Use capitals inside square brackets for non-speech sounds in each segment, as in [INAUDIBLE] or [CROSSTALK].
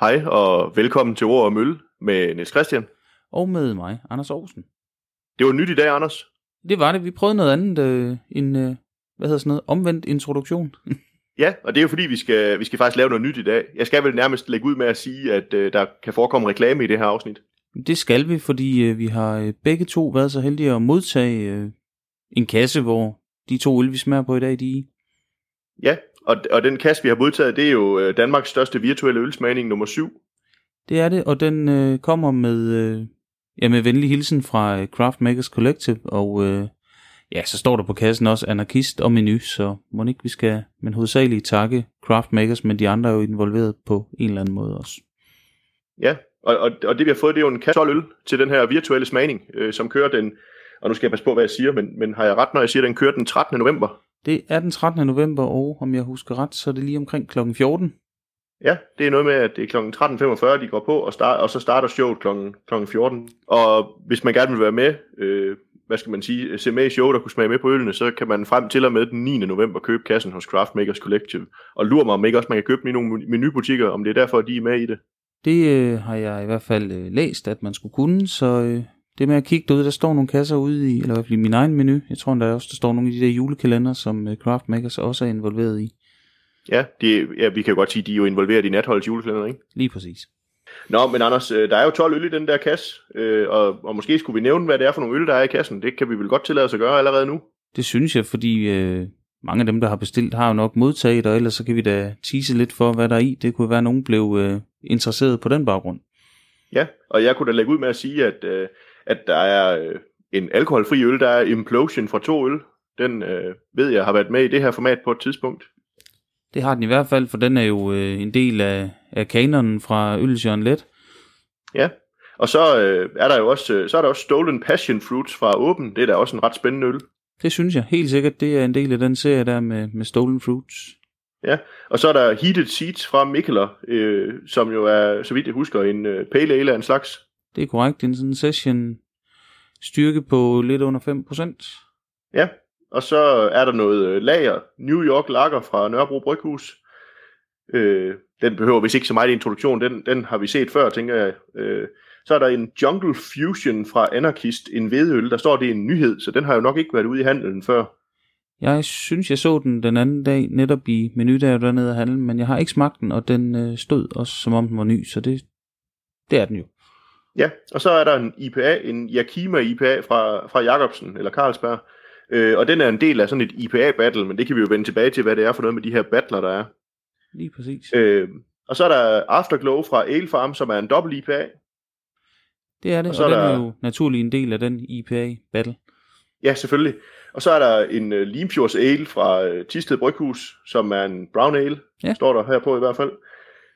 Hej og velkommen til Ord og Mølle med Niels Christian. Og med mig, Anders Aarhusen. Det var nyt i dag, Anders. Det var det. Vi prøvede noget andet øh, en, øh, hvad hedder sådan noget, omvendt introduktion. Ja, og det er jo fordi, vi skal, vi skal faktisk lave noget nyt i dag. Jeg skal vel nærmest lægge ud med at sige, at øh, der kan forekomme reklame i det her afsnit. det skal vi, fordi øh, vi har øh, begge to været så heldige at modtage øh, en kasse, hvor de to øl, vi smager på i dag, de i. Ja, og, og den kasse, vi har modtaget, det er jo øh, Danmarks største virtuelle ølsmagning nummer 7. Det er det, og den øh, kommer med, øh, ja, med venlig hilsen fra øh, Craft Makers Collective, og øh, ja, så står der på kassen også anarkist og menu, så må ikke vi skal, men hovedsageligt takke Craft Makers, men de andre er jo involveret på en eller anden måde også. Ja, og, og, og det vi har fået, det er jo en kasse 12 øl til den her virtuelle smagning, øh, som kører den, og nu skal jeg passe på, hvad jeg siger, men, men har jeg ret, når jeg siger, at den kører den 13. november? Det er den 13. november, og om jeg husker ret, så er det lige omkring kl. 14. Ja, det er noget med, at det er kl. 13.45, de går på, og, start, og så starter showet kl. kl. 14. Og hvis man gerne vil være med, øh, hvad skal man sige, se med i showet og kunne smage med på ølene, så kan man frem til og med den 9. november købe kassen hos Craft Makers Collective. Og lurer mig om ikke også, man kan købe den i nogle menubutikker, om det er derfor, de er med i det. Det øh, har jeg i hvert fald øh, læst, at man skulle kunne, så øh, det med at kigge derude, der står nogle kasser ude i, eller i hvert fald i min egen menu. Jeg tror der også, der står nogle af de der julekalender, som øh, Craft Makers også er involveret i. Ja, de, ja, vi kan jo godt sige, de er jo involveret i natholdets julekalender, ikke? Lige præcis. Nå, men Anders, øh, der er jo 12 øl i den der kasse, øh, og, og måske skulle vi nævne, hvad det er for nogle øl, der er i kassen. Det kan vi vel godt tillade os at gøre allerede nu. Det synes jeg, fordi øh, mange af dem, der har bestilt, har jo nok modtaget, og ellers så kan vi da tease lidt for, hvad der er i. Det kunne være, at nogen blev øh, interesseret på den baggrund. Ja, og jeg kunne da lægge ud med at sige, at, øh, at der er øh, en alkoholfri øl, der er Implosion fra to øl. Den øh, ved jeg har været med i det her format på et tidspunkt. Det har den i hvert fald, for den er jo øh, en del af, af kanonen fra Ølsjøren Let. Ja, og så øh, er der jo også, øh, så er der også Stolen Passion Fruits fra Åben. Det er da også en ret spændende øl. Det synes jeg helt sikkert, det er en del af den serie der med, med Stolen Fruits. Ja, og så er der Heated Seeds fra Mikkeler, øh, som jo er, så vidt jeg husker, en øh, pale ale af en slags. Det er korrekt, en sådan session styrke på lidt under 5%. Ja, og så er der noget øh, lager, New York Lager fra Nørrebro Bryghus. Øh, den behøver vist ikke så meget introduktion, den, den har vi set før, tænker jeg. Øh, så er der en Jungle Fusion fra Anarkist, en hvedeøl. Der står, det er en nyhed, så den har jo nok ikke været ude i handelen før. Jeg synes, jeg så den den anden dag, netop i menu, der dernede af handlen, men jeg har ikke smagt den, og den øh, stod også, som om den var ny, så det, det er den jo. Ja, og så er der en IPA, en Yakima IPA fra, fra Jacobsen, eller Carlsberg. Øh, og den er en del af sådan et IPA-battle, men det kan vi jo vende tilbage til, hvad det er for noget med de her battler, der er. Lige præcis. Øh, og så er der Afterglow fra Ale Farm, som er en dobbelt IPA. Det er det, og så og er den er der- jo naturlig en del af den IPA-battle. Ja, selvfølgelig. Og så er der en uh, Limfjords Ale fra uh, Tisted Bryghus, som er en brown ale, Ja. står der her på i hvert fald.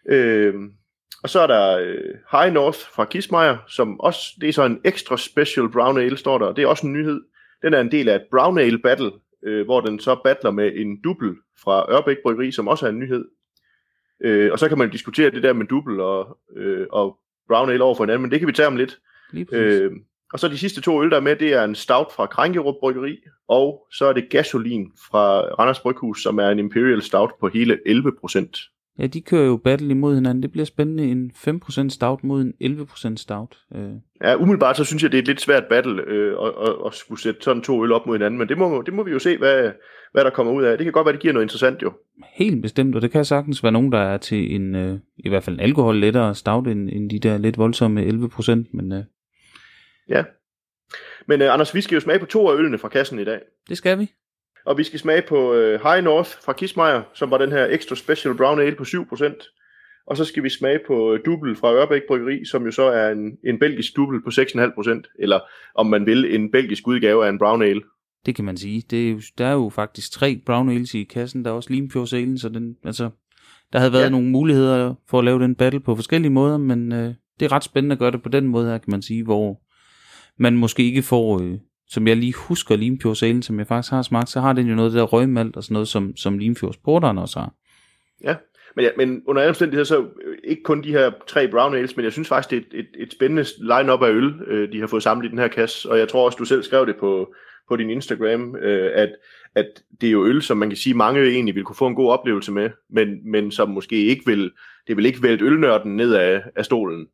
Øh, og så er der uh, High North fra Kismeier, som også, det er så en extra special brown ale, står der. Det er også en nyhed. Den er en del af et brown ale battle, øh, hvor den så battler med en dubbel fra Ørbæk Bryggeri, som også er en nyhed. Øh, og så kan man diskutere det der med dubbel og, øh, og brown ale over for hinanden, men det kan vi tage om lidt. Øh, og så de sidste to øl, der er med, det er en stout fra Krænkerup Bryggeri, og så er det gasolin fra Randers Bryghus, som er en Imperial Stout på hele 11 procent. Ja, de kører jo battle imod hinanden. Det bliver spændende. En 5% stout mod en 11% stout. Øh, Ja, umiddelbart så synes jeg, det er et lidt svært battle øh, at, at, at skulle sætte sådan to øl op mod hinanden, men det må, det må vi jo se, hvad, hvad der kommer ud af. Det kan godt være, det giver noget interessant jo. helt bestemt, og det kan sagtens være nogen, der er til en, øh, i hvert fald en alkohol lettere stout end, end de der lidt voldsomme 11%, men øh, Ja. Men øh, Anders, vi skal jo smage på to af ølene fra kassen i dag. det skal vi. Og vi skal smage på øh, High North fra Kismeier, som var den her extra special brown ale på 7%. Og så skal vi smage på øh, Dubbel fra Ørbæk Bryggeri, som jo så er en, en belgisk dubbel på 6,5%. Eller om man vil, en belgisk udgave af en brown ale. Det kan man sige. Det er jo, der er jo faktisk tre brown ales i kassen. Der er også Limfjordsalen, så den, altså, der havde været ja. nogle muligheder for at lave den battle på forskellige måder, men øh, det er ret spændende at gøre det på den måde her, kan man sige, hvor man måske ikke får, øh, som jeg lige husker Limfjordsalen, som jeg faktisk har smagt, så har den jo noget af det der røgmalt og sådan noget, som, som Limfjordsporteren også har. Ja, men, ja, men under alle omstændigheder, så øh, ikke kun de her tre brown ales, men jeg synes faktisk, det er et, et, et spændende line-up af øl, øh, de har fået samlet i den her kasse. Og jeg tror også, du selv skrev det på, på din Instagram, øh, at, at det er jo øl, som man kan sige, mange egentlig vil kunne få en god oplevelse med, men, men som måske ikke vil, det vil ikke vælte ølnørden ned af, af stolen.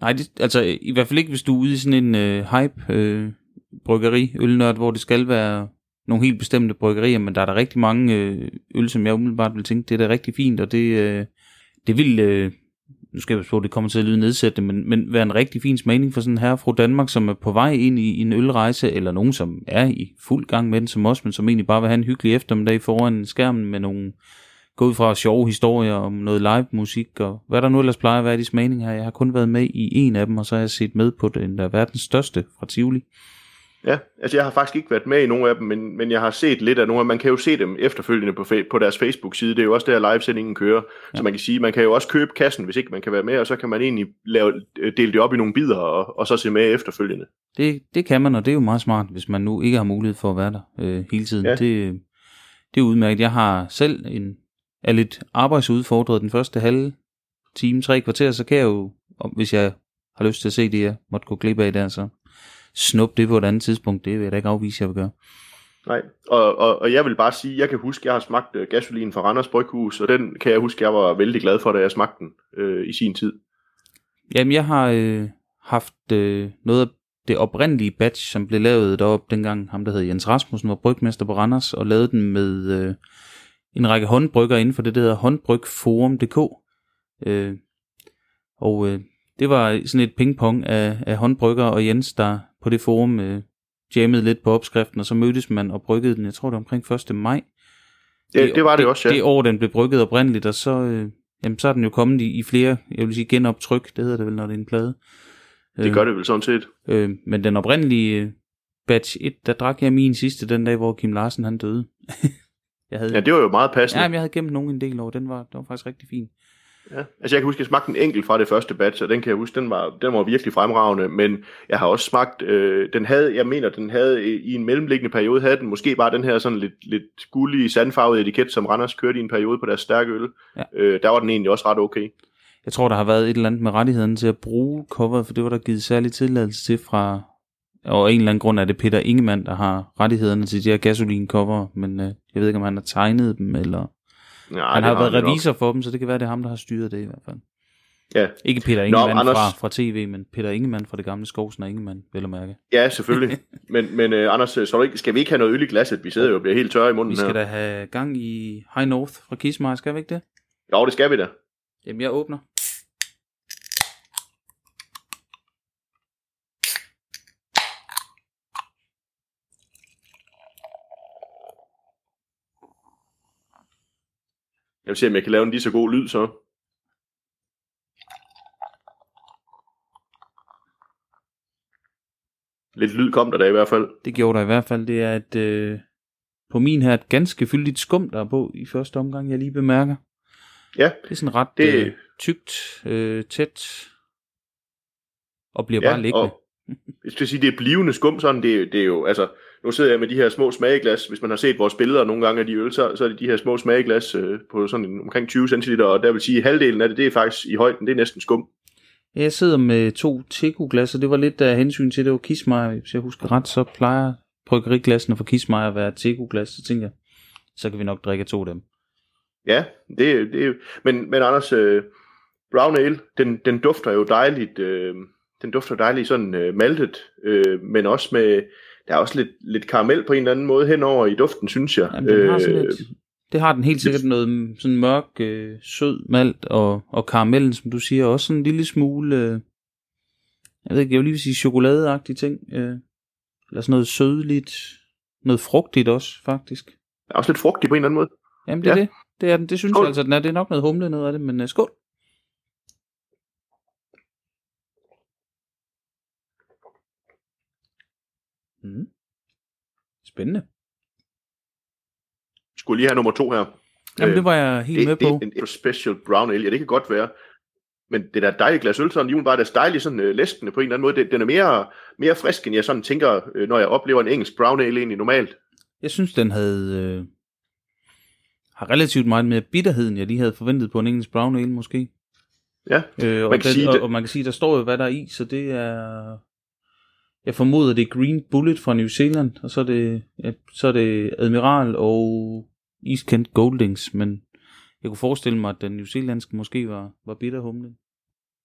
Nej, det, altså i hvert fald ikke, hvis du er ude i sådan en øh, hype øh, bryggeri, ølnørd, hvor det skal være nogle helt bestemte bryggerier, men der er der rigtig mange øh, øl, som jeg umiddelbart vil tænke, det er da rigtig fint, og det, øh, det vil, øh, nu skal jeg på, det kommer til at lyde nedsættende, men, men være en rigtig fin smagning for sådan her fra Danmark, som er på vej ind i, i en ølrejse, eller nogen, som er i fuld gang med den som os, men som egentlig bare vil have en hyggelig eftermiddag foran skærmen med nogle gå ud fra sjove historier om noget live musik, og hvad der nu ellers plejer at være i de smagninger her. Jeg har kun været med i en af dem, og så har jeg set med på den der verdens største fra Tivoli. Ja, altså jeg har faktisk ikke været med i nogle af dem, men, men jeg har set lidt af nogle af dem. Man kan jo se dem efterfølgende på, på deres Facebook-side. Det er jo også der, livesendingen kører. Ja. Så man kan sige, man kan jo også købe kassen, hvis ikke man kan være med, og så kan man egentlig lave, dele det op i nogle bidder, og, og så se med efterfølgende. Det, det kan man, og det er jo meget smart, hvis man nu ikke har mulighed for at være der øh, hele tiden. Ja. Det, det er udmærket. Jeg har selv en, er lidt arbejdsudfordret den første halve time, tre kvarter, så kan jeg jo, hvis jeg har lyst til at se det, jeg måtte gå glip af der, så snup det på et andet tidspunkt, det vil jeg da ikke afvise, jeg vil gøre. Nej, og, og, og jeg vil bare sige, jeg kan huske, jeg har smagt uh, gasolin fra Randers Bryghus, og den kan jeg huske, jeg var vældig glad for, da jeg smagte den øh, i sin tid. Jamen, jeg har øh, haft øh, noget af det oprindelige batch, som blev lavet deroppe dengang, ham der hed Jens Rasmussen, var brygmester på Randers, og lavede den med øh, en række håndbrygger inden for det, der hedder håndbrygforum.dk. Øh, og øh, det var sådan et pingpong af, af håndbrygger og Jens, der på det forum øh, jammede lidt på opskriften, og så mødtes man og bryggede den, jeg tror det var omkring 1. maj. Ja, det, det var det, det også, ja. Det år, den blev brygget oprindeligt, og så, øh, jamen, så er den jo kommet i, i flere, jeg vil sige genoptryk, det hedder det vel, når det er en plade. Det gør det vel sådan set. Øh, men den oprindelige øh, batch 1, der drak jeg min sidste den dag, hvor Kim Larsen han døde. [LAUGHS] jeg havde, ja, det var jo meget passende. Ja, men jeg havde gemt nogen en del over, den var, den var faktisk rigtig fin. Ja, altså jeg kan huske, at jeg smagte en enkelt fra det første batch, og den kan jeg huske, den var, den var virkelig fremragende, men jeg har også smagt, øh, den havde, jeg mener, den havde i en mellemliggende periode, havde den måske bare den her sådan lidt, lidt gullige, sandfarvede etiket, som Randers kørte i en periode på deres stærke øl. Ja. Øh, der var den egentlig også ret okay. Jeg tror, der har været et eller andet med rettigheden til at bruge coveret, for det var der givet særlig tilladelse til fra, og en eller anden grund er det Peter Ingemann, der har rettighederne til de her gasolin cover, men øh, jeg ved ikke, om han har tegnet dem, eller Ja, han har været revisor nok. for dem, så det kan være, det er ham, der har styret det i hvert fald. Ja. Ikke Peter Ingemann Nå, Anders... fra, fra tv, men Peter Ingemann fra det gamle Skovsen og Ingemann, vil jeg mærke. Ja, selvfølgelig. [LAUGHS] men men uh, Anders, så ikke, skal vi ikke have noget øl i glasset? Vi sidder jo og bliver helt tørre i munden Vi skal her. da have gang i High North fra Kismar, skal vi ikke det? Jo, det skal vi da. Jamen, jeg åbner. Jeg vil se, om jeg kan lave en lige så god lyd så. Lidt lyd kom der da i hvert fald. Det gjorde der i hvert fald. Det er et, øh, på min her et ganske fyldigt skum, der er på i første omgang, jeg lige bemærker. Ja. Det er sådan ret det... øh, tykt, øh, tæt, og bliver ja, bare liggende. Og, jeg skal sige, det er blivende skum, sådan, det, det er jo, altså, nu sidder jeg med de her små smageglas, hvis man har set vores billeder nogle gange af de øl, så, så er det de her små smageglas øh, på sådan en, omkring 20 cm, og der vil sige, at halvdelen af det, det er faktisk i højden, det er næsten skum. Jeg sidder med to Teko-glas, og det var lidt af hensyn til, det var Kismeier. Hvis jeg husker ret, så plejer bryggeriglassene for Kismeier at være Teko-glas, så tænker jeg, så kan vi nok drikke to af dem. Ja, det, det men, men Anders, øh, brown ale, den, den dufter jo dejligt, øh, den dufter dejligt sådan øh, maltet, øh, men også med, der er også lidt, lidt karamel på en eller anden måde henover i duften, synes jeg. Jamen, den har sådan øh, lidt, det har den helt sikkert noget sådan mørk, øh, sød malt, og, og karamellen, som du siger, også sådan en lille smule, øh, jeg ved ikke, jeg vil lige sige chokoladeagtige ting, øh, eller sådan noget sødligt, noget frugtigt også, faktisk. Der er også lidt frugtigt på en eller anden måde. Jamen, det er ja. det. Det er den. Det synes skål. jeg altså, den er. Det er nok noget humle noget af det, men uh, skål. Mm. Spændende. Skulle lige have nummer to her. Jamen, det var jeg helt det, med på. Det er en special brown ale. Ja, det kan godt være. Men det der dejlige glas øl, sådan var det dejligt sådan uh, læskende på en eller anden måde. Det, den er mere, mere frisk, end jeg sådan tænker, uh, når jeg oplever en engelsk brown ale egentlig normalt. Jeg synes, den havde... Øh, har relativt meget mere bitterhed, end jeg lige havde forventet på en engelsk brown ale, måske. Ja, øh, og, man kan den, sige, og, og man kan sige, der står jo, hvad der er i, så det er jeg formoder, det er Green Bullet fra New Zealand, og så er det, ja, så er det Admiral og East Kent Goldings, men jeg kunne forestille mig, at den New Zealandske måske var, var bitterhumlen.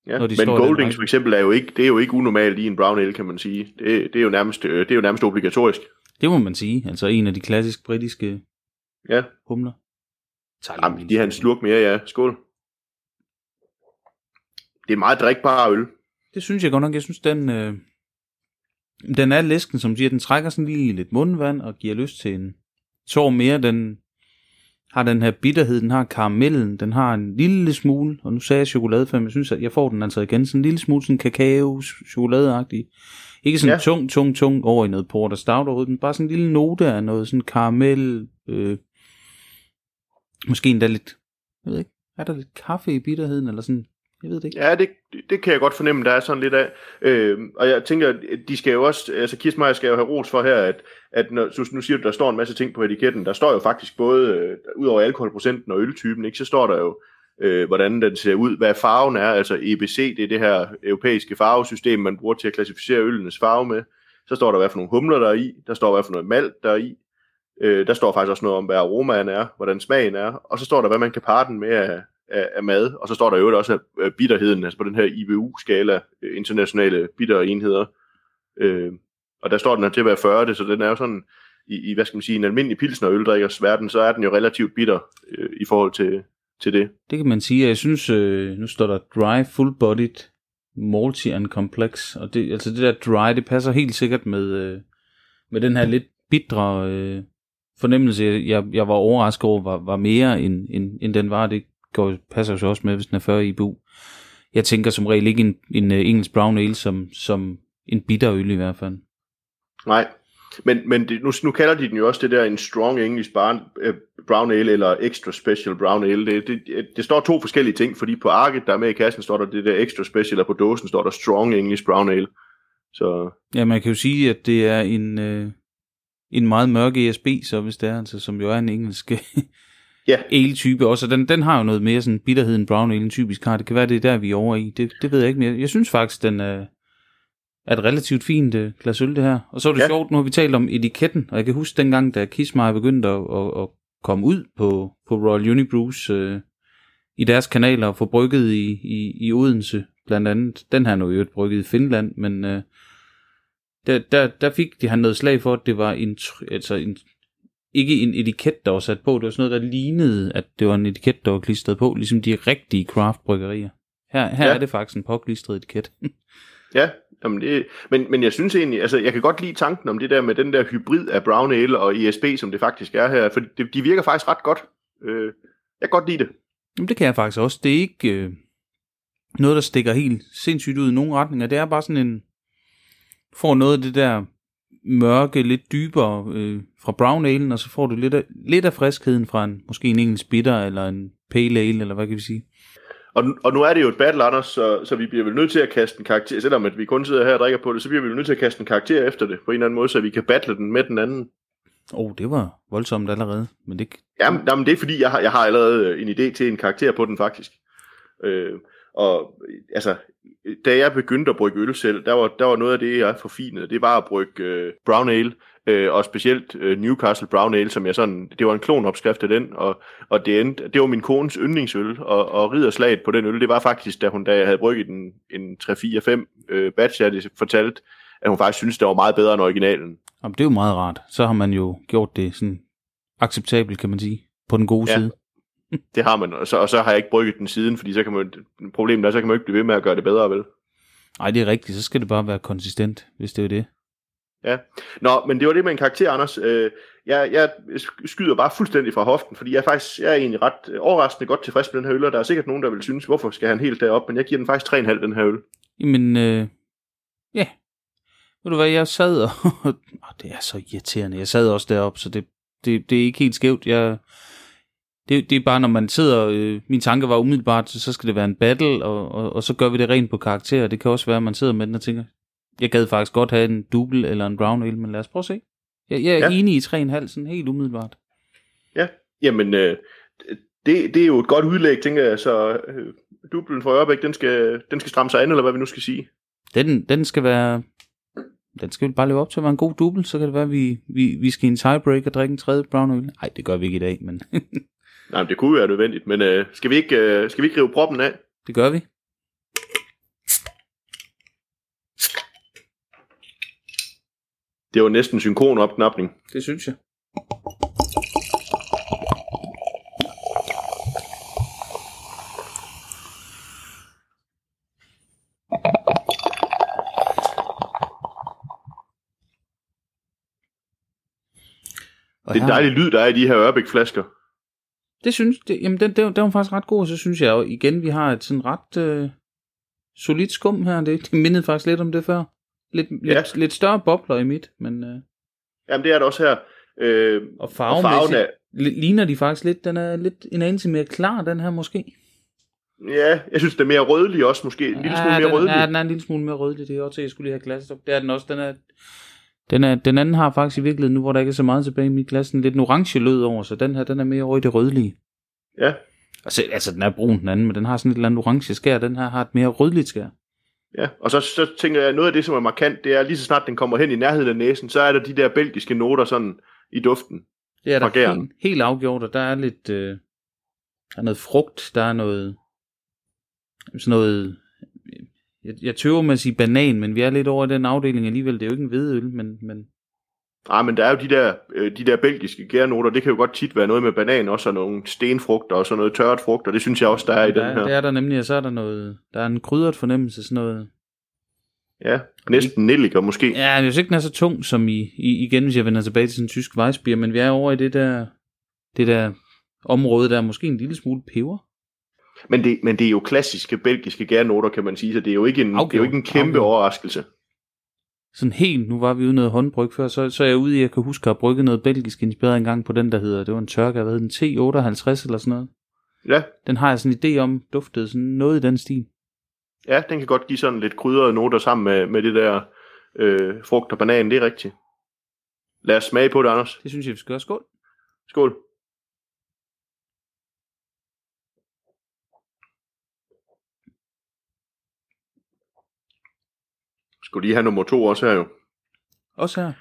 Ja, men Goldings for eksempel er jo ikke, det er jo ikke unormalt i en brown ale, kan man sige. Det, det, er, jo nærmest, øh, det er jo nærmest obligatorisk. Det må man sige. Altså en af de klassiske britiske ja. humler. Jamen, de har en slurk mere, ja. Skål. Det er meget drikbar øl. Det synes jeg godt nok. Jeg synes, den, øh, den er læsken, som siger, den trækker sådan lige lidt mundvand og giver lyst til en tår mere. Den har den her bitterhed, den har karamellen, den har en lille smule, og nu sagde jeg chokolade før, men jeg synes, at jeg får den altså igen, sådan en lille smule sådan kakao, chokoladeagtig. Ikke sådan ja. tung, tung, tung over i noget porter stout overhovedet, men bare sådan en lille note af noget sådan karamel, øh, måske endda lidt, jeg ved ikke, er der lidt kaffe i bitterheden, eller sådan, jeg ved det ikke. Ja, det, det kan jeg godt fornemme, der er sådan lidt af. Øh, og jeg tænker, de skal jo også, altså Kismeier skal jo have ros for her, at, at når, nu siger du, der står en masse ting på etiketten, der står jo faktisk både, øh, ud over alkoholprocenten og øltypen, ikke, så står der jo, øh, hvordan den ser ud, hvad farven er, altså EBC, det er det her europæiske farvesystem, man bruger til at klassificere øllenes farve med. Så står der, hvad for nogle humler der er i, der står, hvad for noget malt der er i, øh, der står faktisk også noget om, hvad aromaen er, hvordan smagen er, og så står der, hvad man kan parre den med af, af, af mad, og så står der jo også at øh, bitterheden, altså på den her IBU-skala, øh, internationale bitter enheder. øh, og der står den her til at være 40, så den er jo sådan, i, i hvad skal man sige, en almindelig pilsner øldrikkers verden, så er den jo relativt bitter øh, i forhold til, til det. Det kan man sige, jeg synes, øh, nu står der dry, full-bodied, malty and complex, og det, altså det der dry, det passer helt sikkert med, øh, med den her lidt bitre øh, fornemmelse, jeg, jeg var overrasket over, var, var mere end, end, end den var. Det går, passer jo også med, hvis den er 40 IBU. Jeg tænker som regel ikke en, en uh, engelsk brown ale som, som en bitter øl i hvert fald. Nej, men, men det, nu, nu kalder de den jo også det der en strong English barn, uh, brown ale eller extra special brown ale. Det, det, det står to forskellige ting, fordi på arket, der er med i kassen, står der det der extra special, og på dåsen står der strong English brown ale. Så... Ja, man kan jo sige, at det er en, øh, en meget mørk ESB, så hvis det er, altså, som jo er en engelsk [LAUGHS] ja. ale-type også, den, den har jo noget mere sådan bitterhed end brown ale typisk har. Det kan være, det er der, vi er over i. Det, det ved jeg ikke mere. Jeg synes faktisk, den er, er et relativt fint uh, glas øl, det her. Og så er det ja. sjovt, nu har vi talt om etiketten, og jeg kan huske dengang, da Kismar begyndte at, at, at komme ud på, på Royal Unibrews uh, i deres kanaler og få brygget i, i, i Odense, blandt andet. Den her nu jo brygget i Finland, men uh, der, der, der fik de han noget slag for, at det var en, altså en ikke en etiket, der var sat på. Det var sådan noget, der lignede, at det var en etiket, der var klistret på, ligesom de rigtige craft-bryggerier. Her, her ja. er det faktisk en påklistret etiket. [LAUGHS] ja, jamen det, men, men jeg synes egentlig, altså jeg kan godt lide tanken om det der med den der hybrid af brown ale og ESB, som det faktisk er her, for det, de virker faktisk ret godt. Øh, jeg kan godt lide det. Jamen det kan jeg faktisk også. Det er ikke øh, noget, der stikker helt sindssygt ud i nogen retninger. Det er bare sådan en, får noget af det der mørke, lidt dybere øh, fra brown ale, og så får du lidt af, lidt af friskheden fra en, måske en engelsk bitter, eller en pale ale, eller hvad kan vi sige. Og, og nu er det jo et battle, Anders, så, så vi bliver vel nødt til at kaste en karakter, selvom at vi kun sidder her og drikker på det, så bliver vi vel nødt til at kaste en karakter efter det, på en eller anden måde, så vi kan battle den med den anden. Åh, oh, det var voldsomt allerede, men det... Jamen, jamen det er fordi, jeg har, jeg har allerede en idé til en karakter på den faktisk. Øh, og altså, da jeg begyndte at brygge øl selv, der var, der var noget af det, jeg forfinede, det var at brygge øh, brown ale, øh, og specielt øh, Newcastle Brown Ale, som jeg sådan, det var en klonopskrift af den, og, og det, endte, det var min kones yndlingsøl, og, og ridderslaget på den øl, det var faktisk, da hun, da jeg havde brygget den en 3-4-5 øh, batch, jeg havde fortalt, at hun faktisk synes, det var meget bedre end originalen. Jamen, det er jo meget rart. Så har man jo gjort det sådan acceptabelt, kan man sige, på den gode ja. side. Det har man, og så, og så har jeg ikke brygget den siden, fordi så kan man, problemet er, så kan man ikke blive ved med at gøre det bedre, vel? Nej, det er rigtigt, så skal det bare være konsistent, hvis det er det. Ja, nå, men det var det med en karakter, Anders. Øh, jeg, jeg skyder bare fuldstændig fra hoften, fordi jeg er faktisk jeg er egentlig ret overraskende godt tilfreds med den her øl, og der er sikkert nogen, der vil synes, hvorfor skal han helt derop, men jeg giver den faktisk 3,5 den her øl. Jamen, øh, ja. Ved du hvad, jeg sad og... [LAUGHS] oh, det er så irriterende. Jeg sad også deroppe, så det, det, det er ikke helt skævt. Jeg, det, det er bare, når man sidder... Øh, min tanke var umiddelbart, så skal det være en battle, og, og, og så gør vi det rent på karakter. Det kan også være, at man sidder med den og tænker, jeg gad faktisk godt have en double eller en brown ale, men lad os prøve at se. Jeg, jeg er ja. enig i 3,5, sådan helt umiddelbart. Ja, jamen, øh, det, det er jo et godt udlæg, tænker jeg, så øh, dublen fra Ørbæk, den skal, den skal stramme sig an, eller hvad vi nu skal sige. Den, den skal være den skal vi bare leve op til at være en god dubbel, så kan det være, at vi, vi, vi skal i en tiebreak og drikke en tredje brown ale. Nej, det gør vi ikke i dag, men [LAUGHS] Nej, det kunne være nødvendigt, men øh, skal, vi ikke, øh, skal vi ikke rive proppen af? det gør vi. Det var næsten synkron opknapning. Det synes jeg. Og Det er en dejlig lyd, der er i de her Ørbæk-flasker. Det synes det, jamen den, den, den var faktisk ret god, og så synes jeg jo igen, vi har et sådan ret øh, solidt skum her. Det, det mindede faktisk lidt om det før. Lidt, Ja. lidt, lidt større bobler i mit, men øh, Jamen, det er det også her. Øh, og og farven farvemæssigt er, li- ligner de faktisk lidt. Den er lidt en anelse mere klar, den her måske. ja, jeg synes, det er mere rødlig også, måske. En lille smule mere den, rødlig. Ja, den er en lille smule mere rødlig. Det er også til, jeg skulle lige have glasset op. Det er den også. Den, er, den, er, den anden har faktisk i virkeligheden, nu hvor der ikke er så meget tilbage i mit glas, en lidt en orange lød over, så den her, den er mere over i det rødlige. Ja, Altså, altså den er brun den anden, men den har sådan et eller andet orange skær. Den her har et mere rødligt skær. ja. Og så, så tænker jeg, noget af det, som er markant, det er lige så snart den kommer hen i nærheden af næsen, så er der de der belgiske noter sådan i duften. Det er der gæren. helt, helt afgjort, og der er lidt, øh, der er noget frugt, der er noget, sådan noget, jeg, jeg tøver med at sige banan, men vi er lidt over i den afdeling alligevel. Det er jo ikke en hvedøl, men, men Nej, men der er jo de der, øh, de der belgiske gærnoter, det kan jo godt tit være noget med banan, også og nogle stenfrugter og sådan noget tørret frugt, og det synes jeg også, der er i der, den her. det er der nemlig, og så er der noget, der er en krydret fornemmelse, sådan noget. Ja, næsten nelliker måske. Ja, jeg synes ikke, den er så tung som i, i igen, hvis jeg vender tilbage til sådan en tysk vejsbier, men vi er over i det der, det der område, der er måske en lille smule peber. Men det, men det er jo klassiske belgiske gærnoter, kan man sige, så det er jo ikke en, det er jo Afgjort. ikke en kæmpe Afgjort. overraskelse. sådan helt, nu var vi ude noget håndbryg før, så, så er jeg ude i, at jeg kan huske at have brygget noget belgisk inspireret engang på den, der hedder, det var en tørker, hvad hed den, T58 eller sådan noget. Ja, Den har jeg sådan en idé om, duftede sådan noget i den stil. ja, den kan godt give sådan lidt krydrede noter sammen med, med det der øh, frugt og banan, det er rigtigt. Lad os smage på det, Anders. Det synes jeg, vi skal gøre. Skål. Skål. Skulle lige have nummer to også her jo. Også her.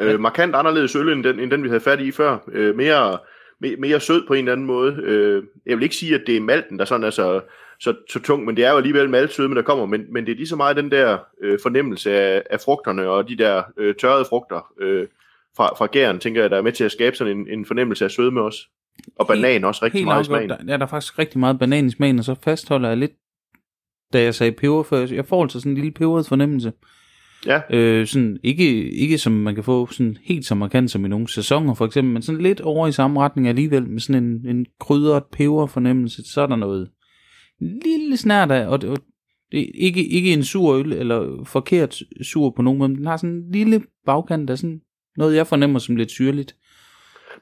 Øh, markant anderledes øl end den, end den vi havde fat i før. Øh, mere, mere, mere sød på en eller anden måde. Øh, jeg vil ikke sige, at det er malten, der sådan er så, så, så tung, men det er jo alligevel maltsødme, der kommer. Men, men det er lige så meget den der øh, fornemmelse af, af frugterne og de der øh, tørrede frugter øh, fra, fra gæren, tænker jeg, der er med til at skabe sådan en, en fornemmelse af sødme også. Og banan også rigtig Helt meget i smagen. Der, ja, der er faktisk rigtig meget banan i smagen, og så fastholder jeg lidt, da jeg sagde peber før, jeg får altså sådan en lille peberet fornemmelse. Ja, Øh, sådan, ikke, ikke som man kan få sådan helt så markant som i nogle sæsoner for eksempel, men sådan lidt over i samme retning alligevel, med sådan en, en krydret peber fornemmelse, så er der noget lille snært af, og det, og det er ikke, ikke en sur øl, eller forkert sur på nogen måde, men den har sådan en lille bagkant, der er sådan noget, jeg fornemmer som lidt syrligt.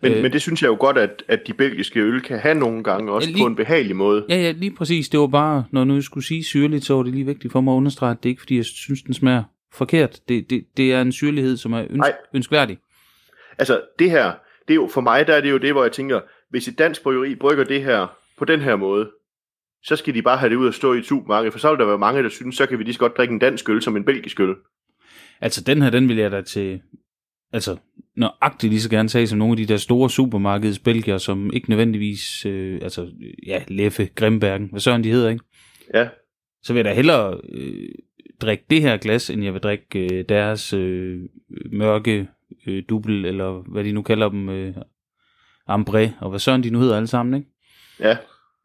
Men, Øh. men det synes jeg jo godt, at, at de belgiske øl kan have nogle gange, også Ja, lige- på en behagelig måde. Ja, ja, lige præcis. Det var bare, når nu jeg skulle sige syrligt, så var det lige vigtigt for mig at understrege, at det ikke fordi, jeg synes, den smager forkert. Det, det, det er en syrlighed, som er Nej. ønskværdig. Altså, det her, det er jo, for mig, der er det jo det, hvor jeg tænker, hvis et dansk bryggeri brygger det her på den her måde, så skal de bare have det ud at stå i et supermarked, for så vil der være mange, der synes, så kan vi lige så godt drikke en dansk øl som en belgisk øl. Altså, den her, den vil jeg da til... Altså, nøjagtigt lige så gerne tage som nogle af de der store supermarkeds belgier, som ikke nødvendigvis... Øh, altså, ja, Leffe, Grimbergen, hvad søren de hedder, ikke? Ja, Så vil jeg da hellere øh, drikke det her glas, end jeg vil drikke øh, deres øh, mørke øh, dubbel, eller hvad de nu kalder dem, øh, ambre, og hvad søren de nu hedder alle sammen, ikke? ja.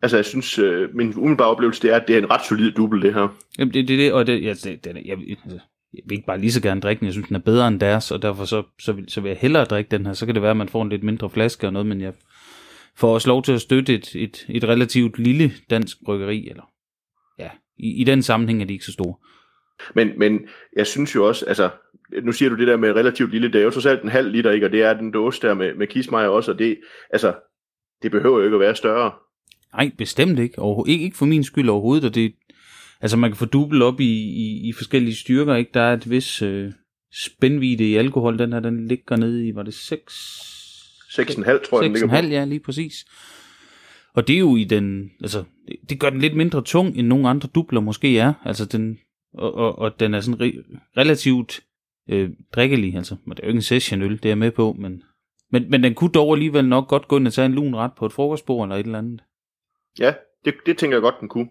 Altså, jeg synes, øh, min umiddelbare oplevelse, det er, at det er en ret solid dubbel, det her. Jamen, det er det, det, og det, ja, det, det, jeg, altså, jeg vil ikke bare lige så gerne drikke den, jeg synes, den er bedre end deres, og derfor så, så, vil, så vil jeg hellere drikke den her. Så kan det være, at man får en lidt mindre flaske og noget, men jeg får også lov til at støtte et, et, et relativt lille dansk bryggeri, eller ja, i, i den sammenhæng er de ikke så store. Men, men jeg synes jo også, altså, nu siger du det der med relativt lille, det er jo trods alt en halv liter, ikke? Og det er den dåse der med, med kismeier også, og det, altså, det behøver jo ikke at være større. Nej, bestemt ikke. Overho- ikke. Ikke for min skyld overhovedet, og det, altså man kan få dubbel op i, i, i forskellige styrker, ikke? Der er et vis øh, spændvide i alkohol, den her, den ligger nede i, var det 6? 6,5 tror jeg, den ligger på. 6,5, ja, lige præcis. Og det er jo i den, altså, det, det gør den lidt mindre tung, end nogle andre dubler måske er. Altså den, og, og, og den er sådan re, relativt øh, drikkelig, altså. Men det er jo ikke en sessionøl, det er jeg med på, men, men, men den kunne dog alligevel nok godt gå ind og tage en lun ret på et frokostbord eller et eller andet. Ja, det, det tænker jeg godt, den kunne.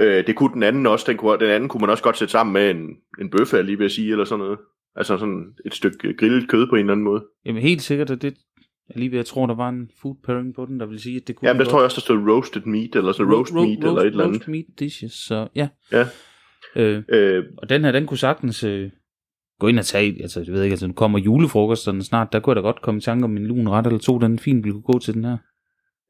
Øh, det kunne den anden også. Den, kunne, den anden kunne man også godt sætte sammen med en, en bøffe, jeg lige vil sige, eller sådan noget. Altså sådan et stykke grillet kød på en eller anden måde. Jamen helt sikkert, at det, jeg lige ved, jeg tror, der var en food pairing på den, der vil sige, at det kunne... Jamen, der tror jeg også, der stod roasted meat, eller sådan roast meat, roast, eller et eller andet. Roast meat dishes, så ja. Ja. Øh, Øh, og den her, den kunne sagtens øh, gå ind og tage, altså jeg ved ikke, altså nu kommer julefrokosterne snart, der kunne jeg da godt komme i tanke om en lun ret eller to, den fint ville kunne gå til den her.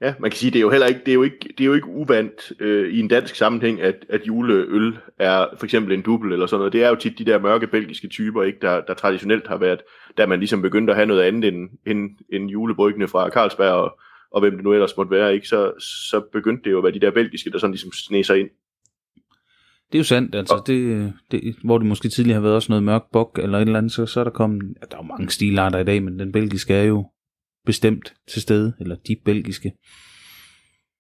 Ja, man kan sige, det er jo heller ikke, det er jo ikke, det er jo ikke uvandt øh, i en dansk sammenhæng, at, at juleøl er for eksempel en dubbel eller sådan noget. Det er jo tit de der mørke belgiske typer, ikke, der, der traditionelt har været, da man ligesom begyndte at have noget andet end, end, end julebryggene fra Carlsberg og, og hvem det nu ellers måtte være, ikke, så, så begyndte det jo at være de der belgiske, der sådan ligesom sne sig ind. Det er jo sandt, altså, det, det, hvor det måske tidligere har været også noget mørk bok eller et eller andet, så, så er der kommet, ja, der er jo mange stilarter i dag, men den belgiske er jo bestemt til stede, eller de belgiske.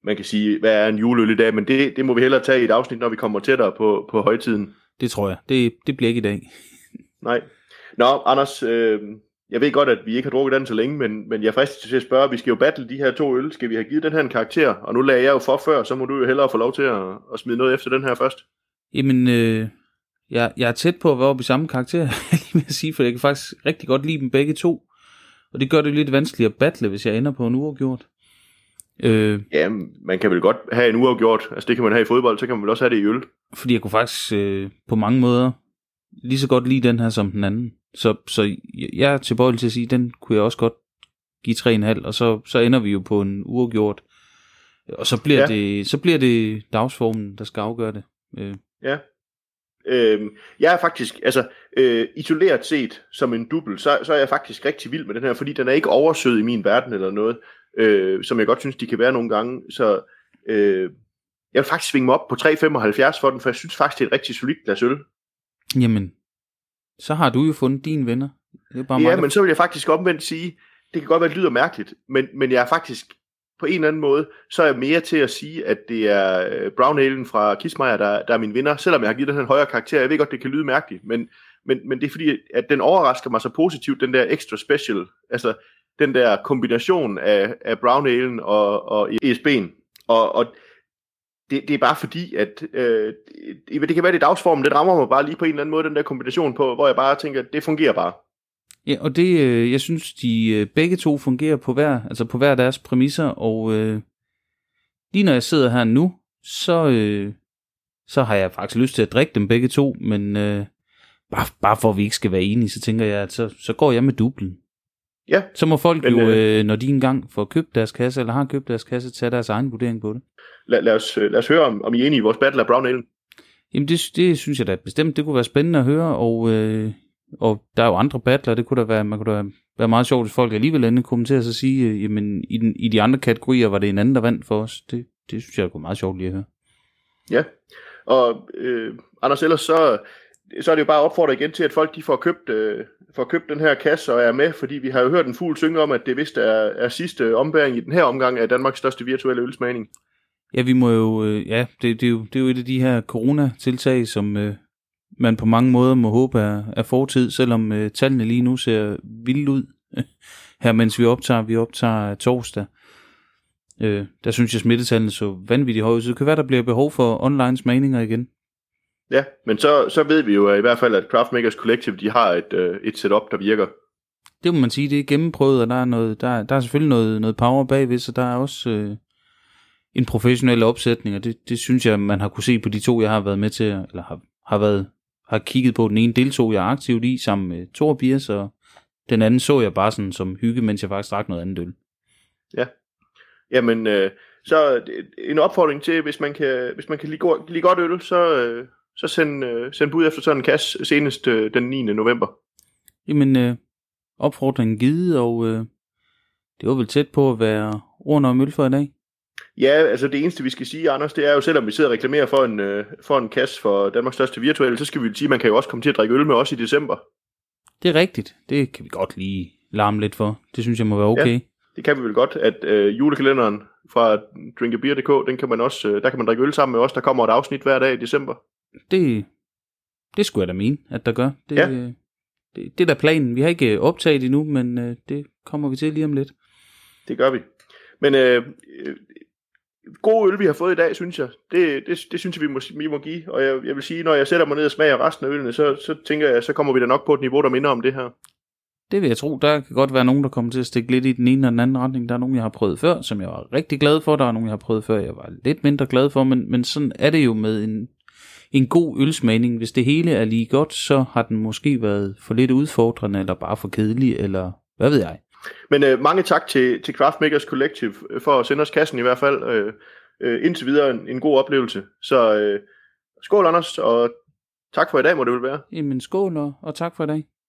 Man kan sige, hvad er en juleøl i dag, men det, det må vi hellere tage i et afsnit, når vi kommer tættere på, på højtiden. Det tror jeg. Det, det bliver ikke i dag. [LAUGHS] Nej. Nå, Anders, øh, jeg ved godt, at vi ikke har drukket den så længe, men, men jeg frister til at spørge, vi skal jo battle de her to øl. Skal vi have givet den her en karakter? Og nu lagde jeg jo for før, så må du jo hellere få lov til at, at smide noget efter den her først. Jamen, øh, jeg, jeg er tæt på at være oppe i samme karakter, [LAUGHS] lige vil sige, for jeg kan faktisk rigtig godt lide dem begge to. Og det gør det lidt vanskeligt at battle, hvis jeg ender på en uafgjort. Øh, Ja, man kan vel godt have en uafgjort. Altså det kan man have i fodbold, så kan man vel også have det i øl. fordi jeg kunne faktisk øh, på mange måder lige så godt lide den her som den anden. Så, så jeg er tilbøjelig til at sige, den kunne jeg også godt give 3,5, og så, så ender vi jo på en uafgjort. Og så bliver, Ja. ja. det, så bliver det dagsformen, der skal afgøre det. Øh, Ja. Øhm, jeg er faktisk, altså øh, isoleret set som en dubbel, så, så er jeg faktisk rigtig vild med den her, fordi den er ikke oversød i min verden eller noget, øh, som jeg godt synes, de kan være nogle gange. Så øh, jeg vil faktisk svinge mig op på 3,75 for den, for jeg synes faktisk, det er et rigtig solidt glas øl. jamen, så har du jo fundet dine venner. Det er bare Ja, mig, der- men så vil jeg faktisk omvendt sige, det kan godt være, det lyder mærkeligt, men, men jeg er faktisk på en eller anden måde, så er jeg mere til at sige, at det er øh, Brown Halen fra Kismeier, der, der er min vinder, selvom jeg har givet den en højere karakter. Jeg ved godt, det kan lyde mærkeligt, men, men, men det er fordi, at den overrasker mig så positivt, den der extra special, altså den der kombination af, af Brown Halen og, og ESB'en. Og, og det, det er bare fordi, at øh, det, det kan være, det er dagsformen, det rammer mig bare lige på en eller anden måde, den der kombination på, hvor jeg bare tænker, det fungerer bare. Ja, og det, øh, jeg synes, de øh, begge to fungerer på hver, altså på hver deres præmisser, og øh, lige når jeg sidder her nu, så, øh, så har jeg faktisk lyst til at drikke dem begge to, men øh, bare, bare for at vi ikke skal være enige, så tænker jeg, at så, så går jeg med dublen. Ja, Så må folk Men, jo, øh, øh, når de engang får købt deres kasse, eller har købt deres kasse, tage deres egen vurdering på det. lad, lad, os, øh, lad os høre, om, om I er enige i vores battle af Brown Ale. Jamen det, det synes jeg da bestemt, det kunne være spændende at høre, og, øh, og der er jo andre battler, det kunne da være, man kunne da være meget sjovt, hvis folk alligevel endelig kommenterer og sige, øh, jamen i, den, i de andre kategorier var det en anden, der vandt for os. Det, det synes jeg kunne være meget sjovt lige at høre. Ja, og øh, Anders, ellers så, så er det jo bare at opfordre igen til, at folk de får købt, øh, får købt den her kasse og er med, fordi vi har jo hørt en fugl synge om, at det vist er, er sidste ombæring i den her omgang af Danmarks største virtuelle ølsmagning. Ja, vi må jo, øh, ja, det, det, er jo, det er jo et af de her coronatiltag, som øh, man på mange måder må håbe er, er fortid, selvom øh, tallene lige nu ser vildt ud [LAUGHS] her, mens vi optager, vi optager torsdag. Øh, der synes jeg, smittetallene så vanvittigt høje så det kan være, der bliver behov for online smagninger igen. Ja, men så, så ved vi jo at i hvert fald, at Craftmakers Collective de har et, øh, et setup, der virker. Det må man sige, det er gennemprøvet, og der er, noget, der, der er selvfølgelig noget, noget power bagved, så der er også øh, en professionel opsætning, og det, det synes jeg, man har kunne se på de to, jeg har været med til, eller har, har, været, har kigget på. Den ene deltog jeg aktivt i sammen med Thor Biers, og den anden så jeg bare sådan som hygge, mens jeg faktisk drak noget andet øl. Jamen, øh, så øh, en opfordring til, hvis man kan, hvis man kan lide, go- lide godt øl, så, øh, så send, øh, send bud efter sådan en kasse senest øh, den 9. november. Jamen, øh, opfordringen givet, og øh, det var vel tæt på at være ordene om øl for i dag. Ja, altså det eneste vi skal sige, Anders, det er jo, selvom vi sidder og reklamerer for en, øh, for en kasse for Danmarks største virtuelle, så skal vi sige, at man kan jo også komme til at drikke øl med os i december. Det er rigtigt. Det kan vi godt lige larme lidt for. Det synes jeg må være okay. Ja. Det kan vi vel godt, at øh, julekalenderen fra drinkabeer.dk, den kan man også, øh, der kan man drikke øl sammen med os. Der kommer et afsnit hver dag i december. Det, det skulle jeg da mene, at der gør. Det, Ja. øh, det, det er da planen. Vi har ikke øh, optaget endnu, men øh, det kommer vi til lige om lidt. Det gør vi. Men øh, god øl, vi har fået i dag, synes jeg. Det, det, det synes jeg, vi må, vi må give. Og jeg, jeg vil sige, når jeg sætter mig ned og smager resten af ølene, så, så tænker jeg, så kommer vi da nok på et niveau, der minder om det her. Det vil jeg tro. Der kan godt være nogen, der kommer til at stikke lidt i den ene eller den anden retning. Der er nogen, jeg har prøvet før, som jeg var rigtig glad for. Der er nogen, jeg har prøvet før, jeg var lidt mindre glad for. Men, men sådan er det jo med en, en god ølsmagning. Hvis det hele er lige godt, så har den måske været for lidt udfordrende, eller bare for kedelig, eller hvad ved jeg. Men øh, mange tak til, til Craftmakers Collective øh, for at sende os kassen i hvert fald. Øh, øh, indtil videre en, en god oplevelse. Så øh, skål Anders, og tak for i dag må det vel være. Jamen skål, og, og tak for i dag.